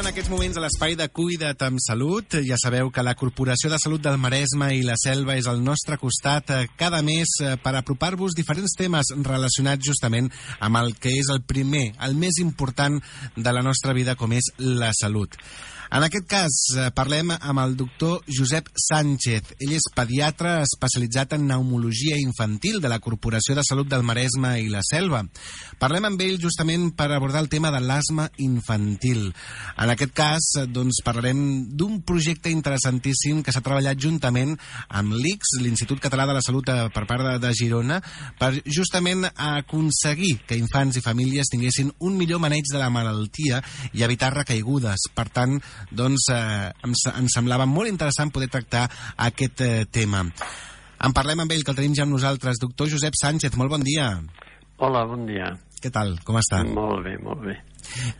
en aquests moments a l'espai de Cuida't amb Salut. Ja sabeu que la Corporació de Salut del Maresme i la Selva és al nostre costat eh, cada mes eh, per apropar-vos diferents temes relacionats justament amb el que és el primer, el més important de la nostra vida, com és la salut. En aquest cas, eh, parlem amb el doctor Josep Sánchez. Ell és pediatre especialitzat en pneumologia infantil de la Corporació de Salut del Maresme i la Selva. Parlem amb ell justament per abordar el tema de l'asma infantil. En aquest cas, eh, doncs, parlarem d'un projecte interessantíssim que s'ha treballat juntament amb l'ICS, l'Institut Català de la Salut eh, per part de, de Girona, per justament aconseguir que infants i famílies tinguessin un millor maneig de la malaltia i evitar recaigudes. Per tant, doncs eh, em, em semblava molt interessant poder tractar aquest eh, tema. En parlem amb ell, que el tenim ja amb nosaltres. Doctor Josep Sánchez, molt bon dia. Hola, bon dia. Què tal? Com està? Molt bé, molt bé.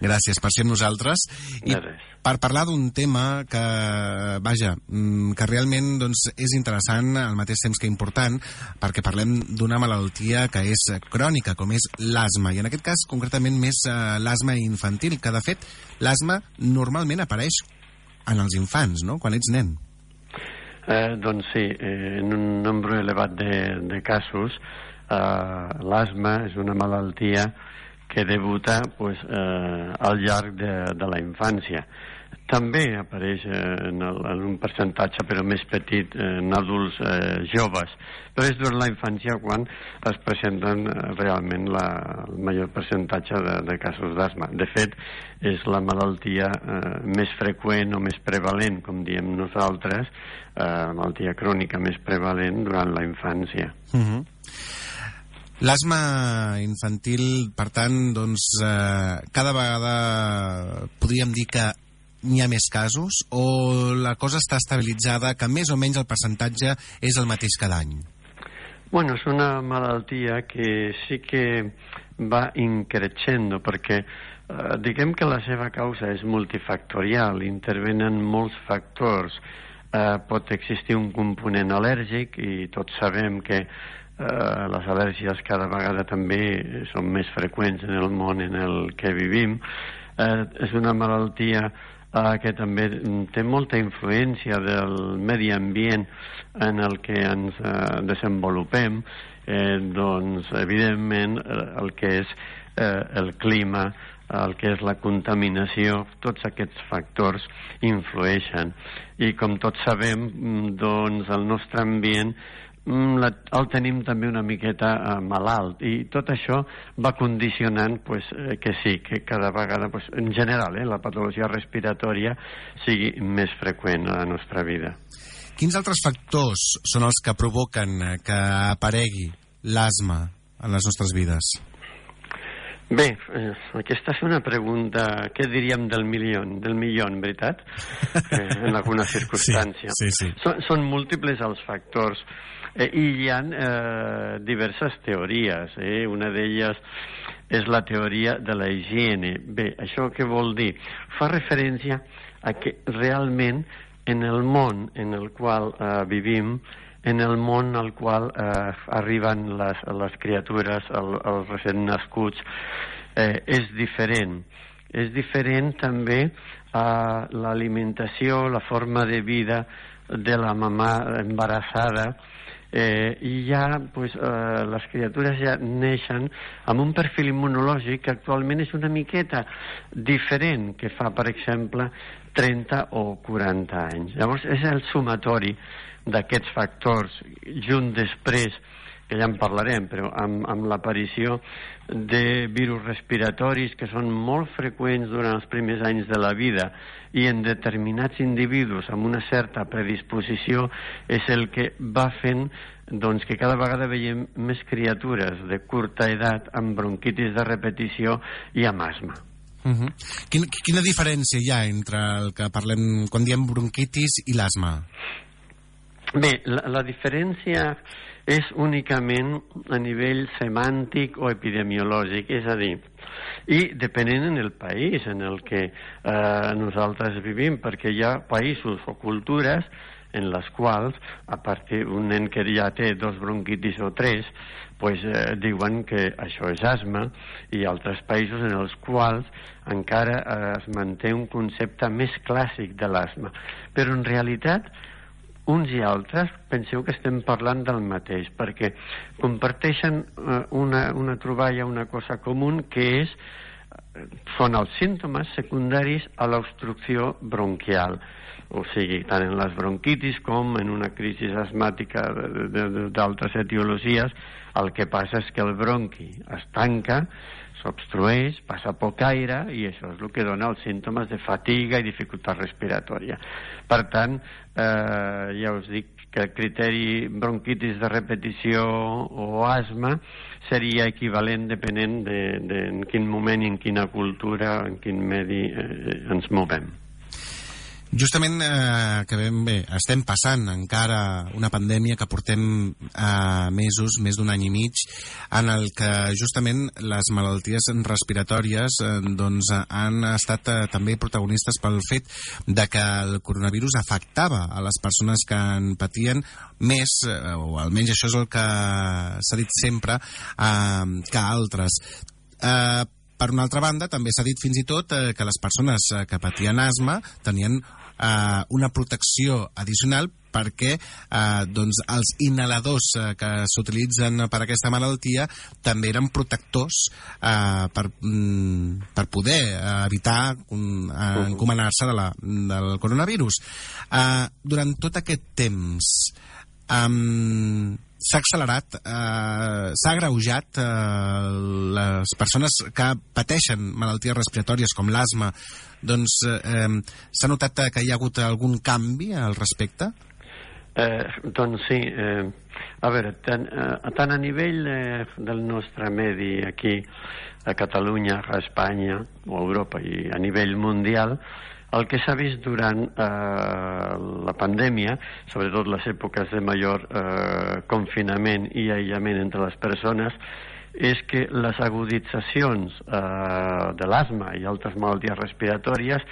Gràcies per ser nosaltres. I per parlar d'un tema que, vaja, mm, que realment doncs, és interessant al mateix temps que important, perquè parlem d'una malaltia que és crònica, com és l'asma, i en aquest cas concretament més uh, l'asma infantil, que de fet l'asma normalment apareix en els infants, no?, quan ets nen. Eh, doncs sí, eh, en un nombre elevat de, de casos eh, l'asma és una malaltia que debuta pues, eh, al llarg de, de la infància. També apareix eh, en, el, en un percentatge, però més petit, eh, en adults eh, joves. Però és durant la infància quan es presenten eh, realment la, el major percentatge de, de casos d'asma. De fet, és la malaltia eh, més freqüent o més prevalent, com diem nosaltres, eh, la malaltia crònica més prevalent durant la infància. Uh -huh. L'asma infantil, per tant, doncs, eh, cada vegada podríem dir que n'hi ha més casos o la cosa està estabilitzada, que més o menys el percentatge és el mateix cada any? Bueno, és una malaltia que sí que va increixendo perquè eh, diguem que la seva causa és multifactorial, intervenen molts factors. Eh, pot existir un component al·lèrgic i tots sabem que eh, les al·lèrgies cada vegada també són més freqüents en el món en el que vivim. Eh, és una malaltia eh, que també té molta influència del medi ambient en el que ens eh, desenvolupem, eh, doncs evidentment eh, el que és eh, el clima, el que és la contaminació, tots aquests factors influeixen. I com tots sabem, doncs el nostre ambient Mm, la, el tenim també una miqueta eh, malalt i tot això va condicionant pues, eh, que sí, que cada vegada pues, en general eh, la patologia respiratòria sigui més freqüent a la nostra vida. Quins altres factors són els que provoquen eh, que aparegui l'asma en les nostres vides? Bé, eh, aquesta és una pregunta, què diríem del milió, del milió, veritat? Eh, en alguna circumstància. Sí, sí, sí. Són, són múltiples els factors Eh, I hi ha eh, diverses teories. Eh? Una d'elles és la teoria de la higiene. Bé, això què vol dir? Fa referència a que realment en el món en el qual eh, vivim, en el món al qual eh, arriben les, les criatures, el, els recent nascuts, eh, és diferent. És diferent també a eh, l'alimentació, la forma de vida de la mamà embarassada, eh, i ja pues, eh, les criatures ja neixen amb un perfil immunològic que actualment és una miqueta diferent que fa, per exemple, 30 o 40 anys. Llavors, és el sumatori d'aquests factors, junt després que ja en parlarem, però amb, amb l'aparició de virus respiratoris que són molt freqüents durant els primers anys de la vida i en determinats individus amb una certa predisposició és el que va fent doncs, que cada vegada veiem més criatures de curta edat amb bronquitis de repetició i amb asma. Uh -huh. quina, quina diferència hi ha entre el que parlem quan diem bronquitis i l'asma? Bé, la, la diferència és únicament a nivell semàntic o epidemiològic, és a dir, i depenent en el país en el que eh, nosaltres vivim, perquè hi ha països o cultures en les quals, a partir un nen que ja té dos bronquitis o tres, pues, eh, diuen que això és asma, i altres països en els quals encara eh, es manté un concepte més clàssic de l'asma. Però en realitat, uns i altres penseu que estem parlant del mateix, perquè comparteixen eh, una, una troballa, una cosa comú, que és són els símptomes secundaris a l'obstrucció bronquial. O sigui, tant en les bronquitis com en una crisi asmàtica d'altres etiologies, el que passa és que el bronqui es tanca, s'obstrueix, passa poc aire i això és el que dona els símptomes de fatiga i dificultat respiratòria. Per tant, eh, ja us dic que el criteri bronquitis de repetició o asma seria equivalent depenent de, de en quin moment i en quina cultura, en quin medi eh, ens movem. Justament eh, que ben bé, estem passant encara una pandèmia que portem eh, mesos, més d'un any i mig, en el que justament les malalties respiratòries eh, doncs, han estat eh, també protagonistes pel fet de que el coronavirus afectava a les persones que en patien més, eh, o almenys això és el que s'ha dit sempre, eh, que altres. Eh, per una altra banda, també s'ha dit fins i tot eh, que les persones eh, que patien asma tenien eh, una protecció addicional perquè eh, doncs els inhaladors eh, que s'utilitzen per aquesta malaltia també eren protectors eh, per, mm, per poder eh, evitar um, eh, encomanar-se de la, del coronavirus. Eh, durant tot aquest temps eh, s'ha accelerat, eh, s'ha agreujat eh, les persones que pateixen malalties respiratòries com l'asma doncs eh, s'ha notat que hi ha hagut algun canvi al respecte? Eh, doncs sí. Eh, a veure, tant, eh, tant a nivell eh, del nostre medi aquí a Catalunya, a Espanya o a Europa i a nivell mundial, el que s'ha vist durant eh, la pandèmia, sobretot les èpoques de major eh, confinament i aïllament entre les persones, és que les aguditzacions eh, de l'asma i altres malalties respiratòries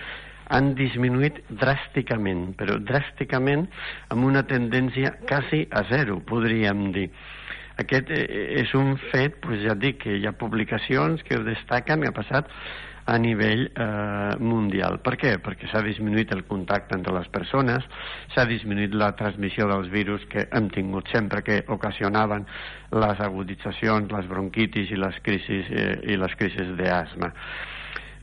han disminuït dràsticament, però dràsticament amb una tendència quasi a zero, podríem dir. Aquest eh, és un fet, doncs ja dic que hi ha publicacions que ho destaquen, que ha passat a nivell eh, mundial. Per què? Perquè s'ha disminuït el contacte entre les persones, s'ha disminuït la transmissió dels virus que hem tingut sempre que ocasionaven les aguditzacions, les bronquitis i les crisis, eh, i les crisis d'asma.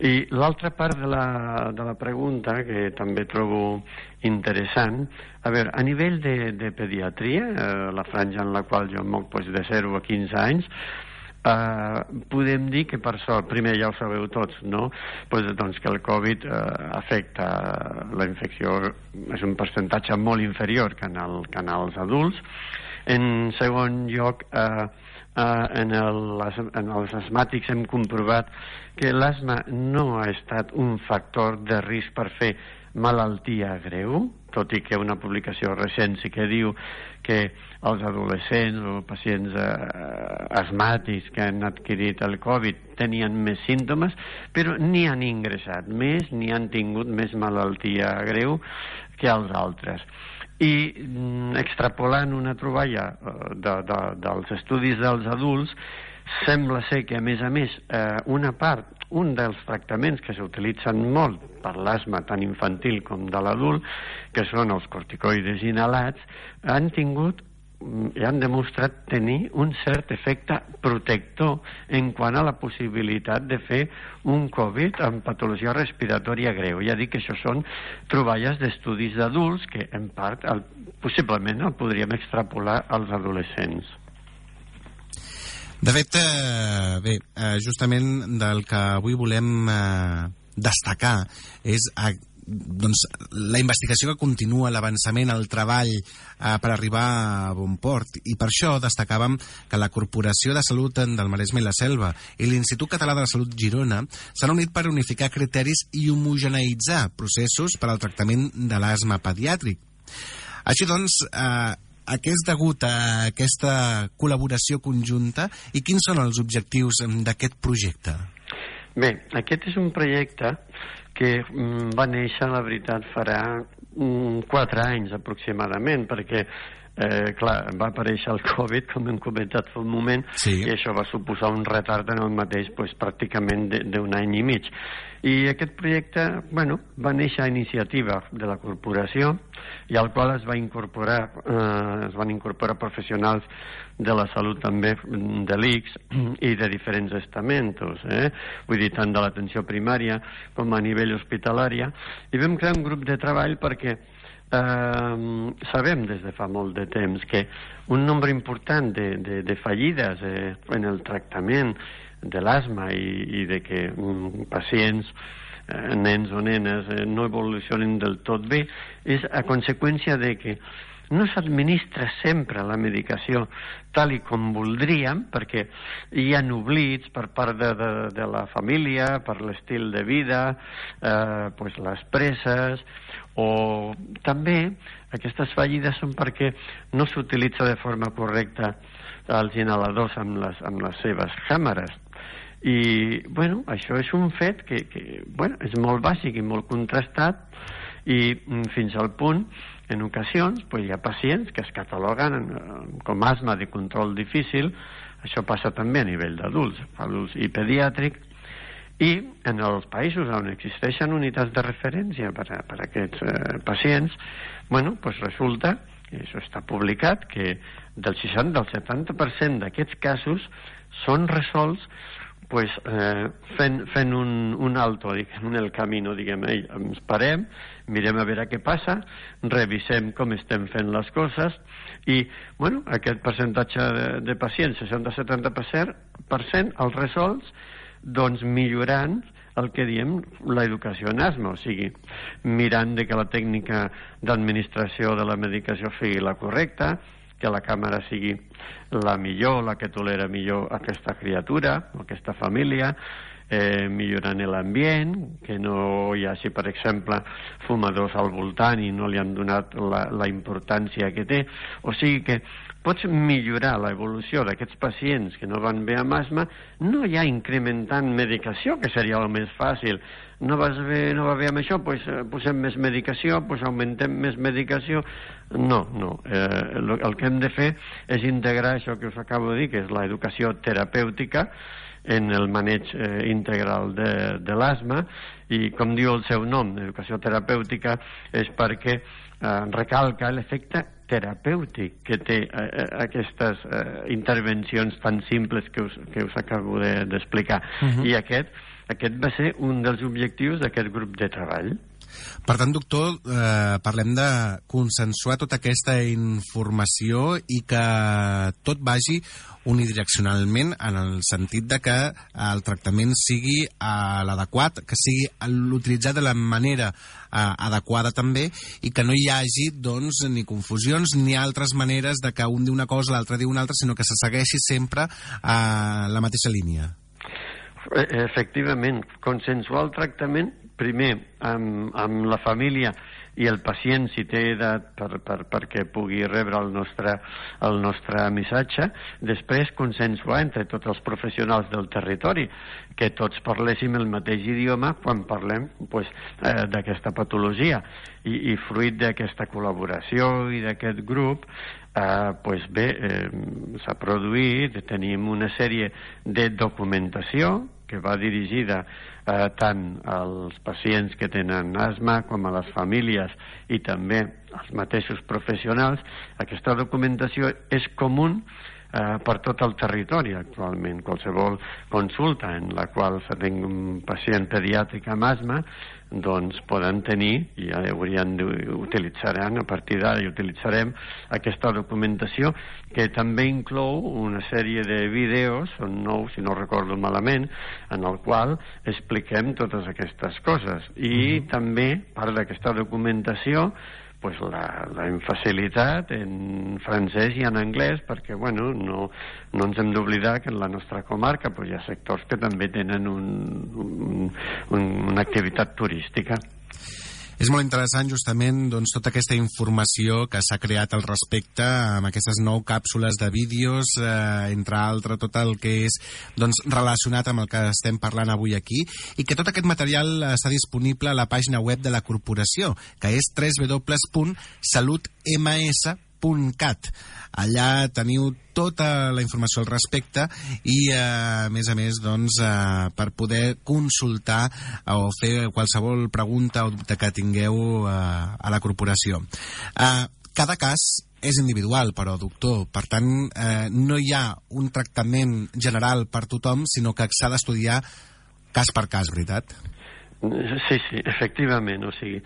I l'altra part de la, de la pregunta, que també trobo interessant, a veure, a nivell de, de pediatria, eh, la franja en la qual jo moc doncs, de 0 a 15 anys, Uh, podem dir que per sort, primer ja ho sabeu tots, no? pues, doncs que el Covid uh, afecta la infecció, és un percentatge molt inferior que en, el, que en els adults. En segon lloc, uh, uh, en, el, en els asmàtics hem comprovat que l'asma no ha estat un factor de risc per fer malaltia greu, tot i que una publicació recent sí que diu que els adolescents o pacients eh, asmàtics que han adquirit el Covid tenien més símptomes, però ni han ingressat més ni han tingut més malaltia greu que els altres. I mm, extrapolant una troballa eh, de, de, dels estudis dels adults, sembla ser que, a més a més, eh, una part, un dels tractaments que s'utilitzen molt per l'asma tant infantil com de l'adult, que són els corticoides inhalats, han tingut i han demostrat tenir un cert efecte protector en quant a la possibilitat de fer un Covid amb patologia respiratòria greu. Ja dic que això són troballes d'estudis d'adults que en part el, possiblement el podríem extrapolar als adolescents. De fet, eh, bé, eh, justament del que avui volem eh, destacar és a, doncs, la investigació que continua, l'avançament, el treball eh, per arribar a bon port. I per això destacàvem que la Corporació de Salut del Maresme i la Selva i l'Institut Català de la Salut Girona s'han unit per unificar criteris i homogeneïtzar processos per al tractament de l'asma pediàtric. Així doncs, eh, a què és degut a aquesta col·laboració conjunta i quins són els objectius d'aquest projecte? Bé, aquest és un projecte que mm, va néixer, la veritat, farà mm, quatre anys aproximadament, perquè eh, clar, va aparèixer el Covid, com hem comentat fa un moment, sí. i això va suposar un retard en el mateix pues, pràcticament d'un any i mig. I aquest projecte, bueno, va néixer a iniciativa de la corporació i al qual es va incorporar, eh, es van incorporar professionals de la salut també de l'ICS i de diferents estamentos, eh? vull dir, tant de l'atenció primària com a nivell hospitalària, i vam crear un grup de treball perquè eh, sabem des de fa molt de temps que un nombre important de, de, de fallides eh, en el tractament de l'asma i, i de que um, pacients eh, nens o nenes eh, no evolucionen del tot bé és a conseqüència de que no s'administra sempre la medicació tal i com voldríem, perquè hi ha oblits per part de, de, de la família, per l'estil de vida, eh, pues les presses, o també aquestes fallides són perquè no s'utilitza de forma correcta els inhaladors amb les, amb les seves càmeres. I, bueno, això és un fet que, que bueno, és molt bàsic i molt contrastat i mm, fins al punt en ocasions pues, hi ha pacients que es cataloguen com asma de control difícil, això passa també a nivell d'adults, adults i pediàtric, i en els països on existeixen unitats de referència per a, per a aquests eh, pacients, bueno, pues resulta, i això està publicat, que del 60 al 70% d'aquests casos són resolts pues, eh, fent, fent un, un alto diguem, en el camí, diguem, ei, ens parem, mirem a veure què passa, revisem com estem fent les coses i, bueno, aquest percentatge de, de pacients, 60-70%, els resolts doncs millorant el que diem l'educació en asma, o sigui, mirant de que la tècnica d'administració de la medicació sigui la correcta, que la càmera sigui la millor, la que tolera millor aquesta criatura, aquesta família, eh, millorant l'ambient, que no hi hagi, per exemple, fumadors al voltant i no li han donat la, la importància que té. O sigui que pots millorar l'evolució d'aquests pacients que no van bé amb asma, no ja incrementant medicació, que seria el més fàcil. No, vas bé, no va bé amb això, doncs pues, posem més medicació, doncs pues augmentem més medicació. No, no. Eh, el, el que hem de fer és integrar això que us acabo de dir, que és l'educació terapèutica, en el maneig eh, integral de, de l'asma i com diu el seu nom, educació terapèutica, és perquè eh, recalca l'efecte terapèutic que té eh, eh aquestes eh, intervencions tan simples que us, que us acabo d'explicar. De, uh -huh. I aquest, aquest va ser un dels objectius d'aquest grup de treball. Per tant, doctor, eh, parlem de consensuar tota aquesta informació i que tot vagi unidireccionalment en el sentit de que el tractament sigui eh, l'adequat, que sigui l'utilitzat de la manera eh, adequada també i que no hi hagi doncs, ni confusions ni altres maneres de que un diu una cosa, l'altre diu una altra, sinó que se segueixi sempre eh, la mateixa línia. E, efectivament, consensuar el tractament primer amb, amb la família i el pacient si té edat per, per, perquè pugui rebre el nostre, el nostre missatge, després consensuar entre tots els professionals del territori, que tots parléssim el mateix idioma quan parlem pues, eh, d'aquesta patologia. I, I fruit d'aquesta col·laboració i d'aquest grup, eh, pues bé, eh, s'ha produït, tenim una sèrie de documentació que va dirigida eh, tant als pacients que tenen asma com a les famílies i també als mateixos professionals, aquesta documentació és comú eh, per tot el territori actualment. Qualsevol consulta en la qual se tingui un pacient pediàtric amb asma doncs poden tenir, i ja haurien d'utilitzar a partir d'ara i utilitzarem aquesta documentació que també inclou una sèrie de vídeos, són nous si no recordo malament, en el qual expliquem totes aquestes coses i uh -huh. també part d'aquesta documentació pues la facilitat en francès i en anglès perquè bueno, no, no ens hem d'oblidar que en la nostra comarca pues, hi ha sectors que també tenen un, un, un, una activitat turística. És molt interessant justament doncs, tota aquesta informació que s'ha creat al respecte amb aquestes nou càpsules de vídeos, eh, entre altres tot el que és doncs, relacionat amb el que estem parlant avui aquí i que tot aquest material està disponible a la pàgina web de la corporació, que és www.salutms.com www.cat. Allà teniu tota la informació al respecte i, eh, a més a més, doncs, eh, per poder consultar o fer qualsevol pregunta o dubte que tingueu eh, a la corporació. Eh, cada cas és individual, però, doctor. Per tant, eh, no hi ha un tractament general per tothom, sinó que s'ha d'estudiar cas per cas, veritat? Sí, sí, efectivament. O sigui,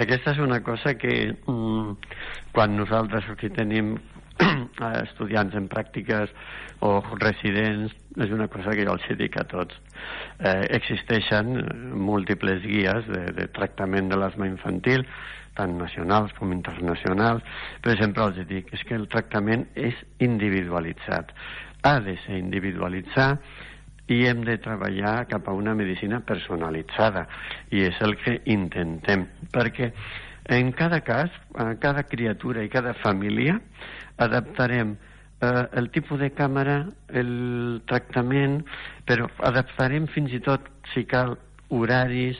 aquesta és una cosa que mm, quan nosaltres aquí tenim estudiants en pràctiques o residents, és una cosa que jo els dic a tots. Eh, existeixen múltiples guies de, de tractament de l'asma infantil, tant nacionals com internacionals, però sempre els dic, és que el tractament és individualitzat. Ha de ser individualitzat i hem de treballar cap a una medicina personalitzada i és el que intentem perquè en cada cas, a cada criatura i cada família adaptarem eh, el tipus de càmera, el tractament, però adaptarem fins i tot, si cal, horaris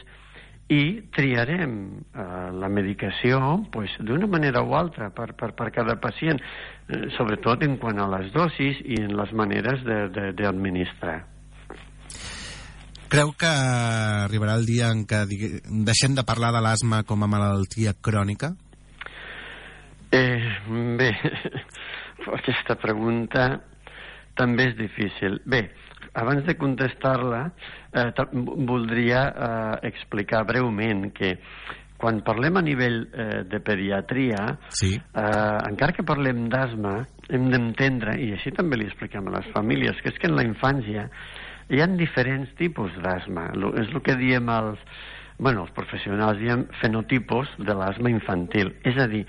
i triarem eh, la medicació pues, d'una manera o altra per, per, per cada pacient, eh, sobretot en quant a les dosis i en les maneres d'administrar. Creu que arribarà el dia en què deixem de parlar de l'asma com a malaltia crònica? Eh, bé, aquesta pregunta també és difícil. Bé, abans de contestar-la, eh, voldria eh, explicar breument que quan parlem a nivell eh, de pediatria, sí. eh, encara que parlem d'asma, hem d'entendre, i així també li expliquem a les famílies, que és que en la infància hi ha diferents tipus d'asma. És el que diem els, bueno, els professionals, diem fenotipos de l'asma infantil. És a dir,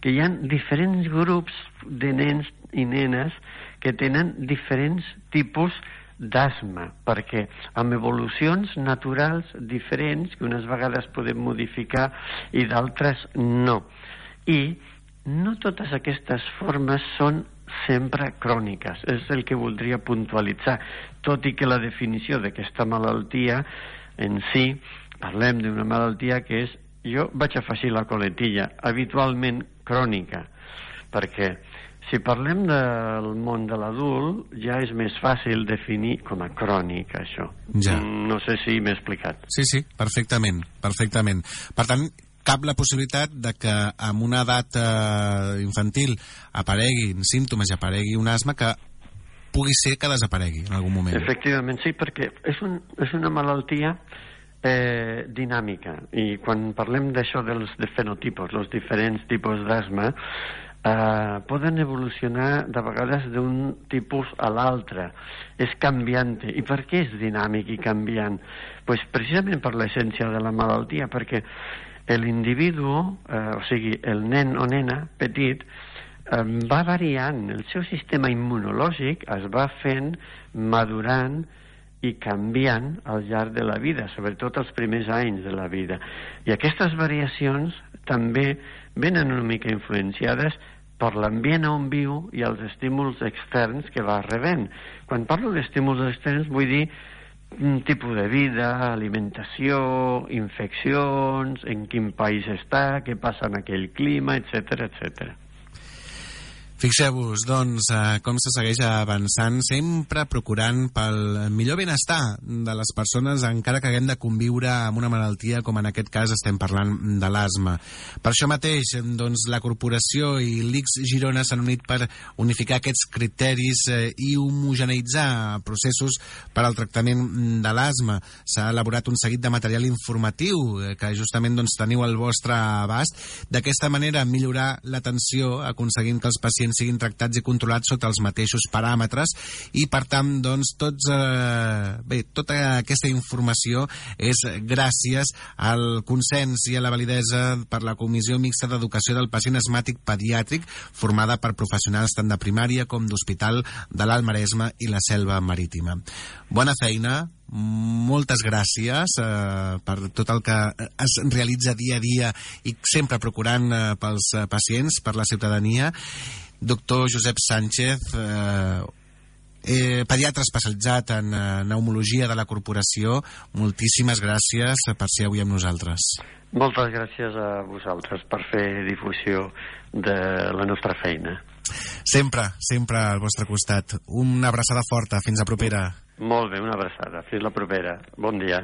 que hi ha diferents grups de nens i nenes que tenen diferents tipus d'asma, perquè amb evolucions naturals diferents, que unes vegades podem modificar i d'altres no. I no totes aquestes formes són sempre cròniques. És el que voldria puntualitzar, tot i que la definició d'aquesta malaltia en si, parlem d'una malaltia que és, jo vaig afegir la coletilla, habitualment crònica, perquè si parlem del món de l'adult, ja és més fàcil definir com a crònic, això. Ja. No sé si m'he explicat. Sí, sí, perfectament, perfectament. Per tant, cap la possibilitat de que amb una edat infantil apareguin símptomes i aparegui un asma que pugui ser que desaparegui en algun moment. Efectivament, sí, perquè és, un, és una malaltia eh, dinàmica i quan parlem d'això dels de fenotipos, els diferents tipus d'asma, eh, poden evolucionar de vegades d'un tipus a l'altre. És canviant. I per què és dinàmic i canviant? pues precisament per l'essència de la malaltia, perquè l'individu, eh, o sigui, el nen o nena petit, eh, va variant, el seu sistema immunològic es va fent, madurant i canviant al llarg de la vida, sobretot els primers anys de la vida. I aquestes variacions també venen una mica influenciades per l'ambient on viu i els estímuls externs que va rebent. Quan parlo d'estímuls externs vull dir un tipus de vida, alimentació, infeccions, en quin país està, què passa en aquell clima, etc etc. Fixeu-vos, doncs, eh, com se segueix avançant, sempre procurant pel millor benestar de les persones, encara que haguem de conviure amb una malaltia, com en aquest cas estem parlant de l'asma. Per això mateix, doncs, la corporació i l'ICS Girona s'han unit per unificar aquests criteris eh, i homogeneitzar processos per al tractament de l'asma. S'ha elaborat un seguit de material informatiu eh, que justament doncs, teniu al vostre abast. D'aquesta manera, millorar l'atenció, aconseguint que els pacients pacients siguin tractats i controlats sota els mateixos paràmetres i, per tant, doncs, tots, eh, bé, tota aquesta informació és gràcies al consens i a la validesa per la Comissió Mixta d'Educació del Pacient Asmàtic Pediàtric formada per professionals tant de primària com d'hospital de l'Alt Maresme i la Selva Marítima. Bona feina, moltes gràcies eh, per tot el que es realitza dia a dia i sempre procurant eh, pels pacients, per la ciutadania. Doctor Josep Sánchez, eh, eh, pediatre especialitzat en eh, pneumologia de la corporació, moltíssimes gràcies per ser avui amb nosaltres. Moltes gràcies a vosaltres per fer difusió de la nostra feina. Sempre, sempre al vostre costat. Una abraçada forta. Fins a propera. Molt bé, una abraçada. Fins la propera. Bon dia.